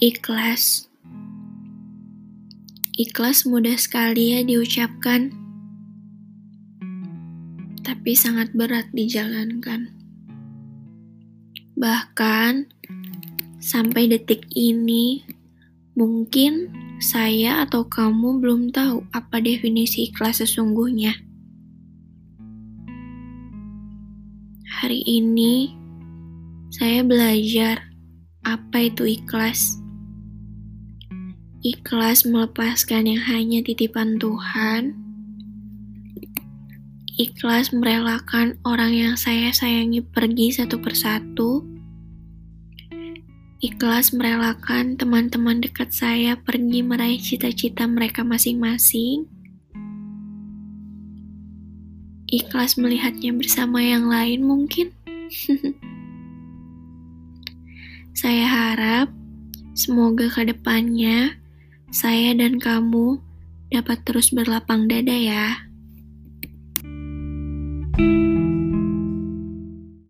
Ikhlas. Ikhlas mudah sekali ya diucapkan, tapi sangat berat dijalankan. Bahkan sampai detik ini, mungkin saya atau kamu belum tahu apa definisi ikhlas sesungguhnya. Hari ini, saya belajar apa itu ikhlas ikhlas melepaskan yang hanya titipan Tuhan, ikhlas merelakan orang yang saya sayangi pergi satu persatu, ikhlas merelakan teman-teman dekat saya pergi meraih cita-cita mereka masing-masing, ikhlas melihatnya bersama yang lain mungkin. saya harap semoga ke depannya saya dan kamu dapat terus berlapang dada ya. thank you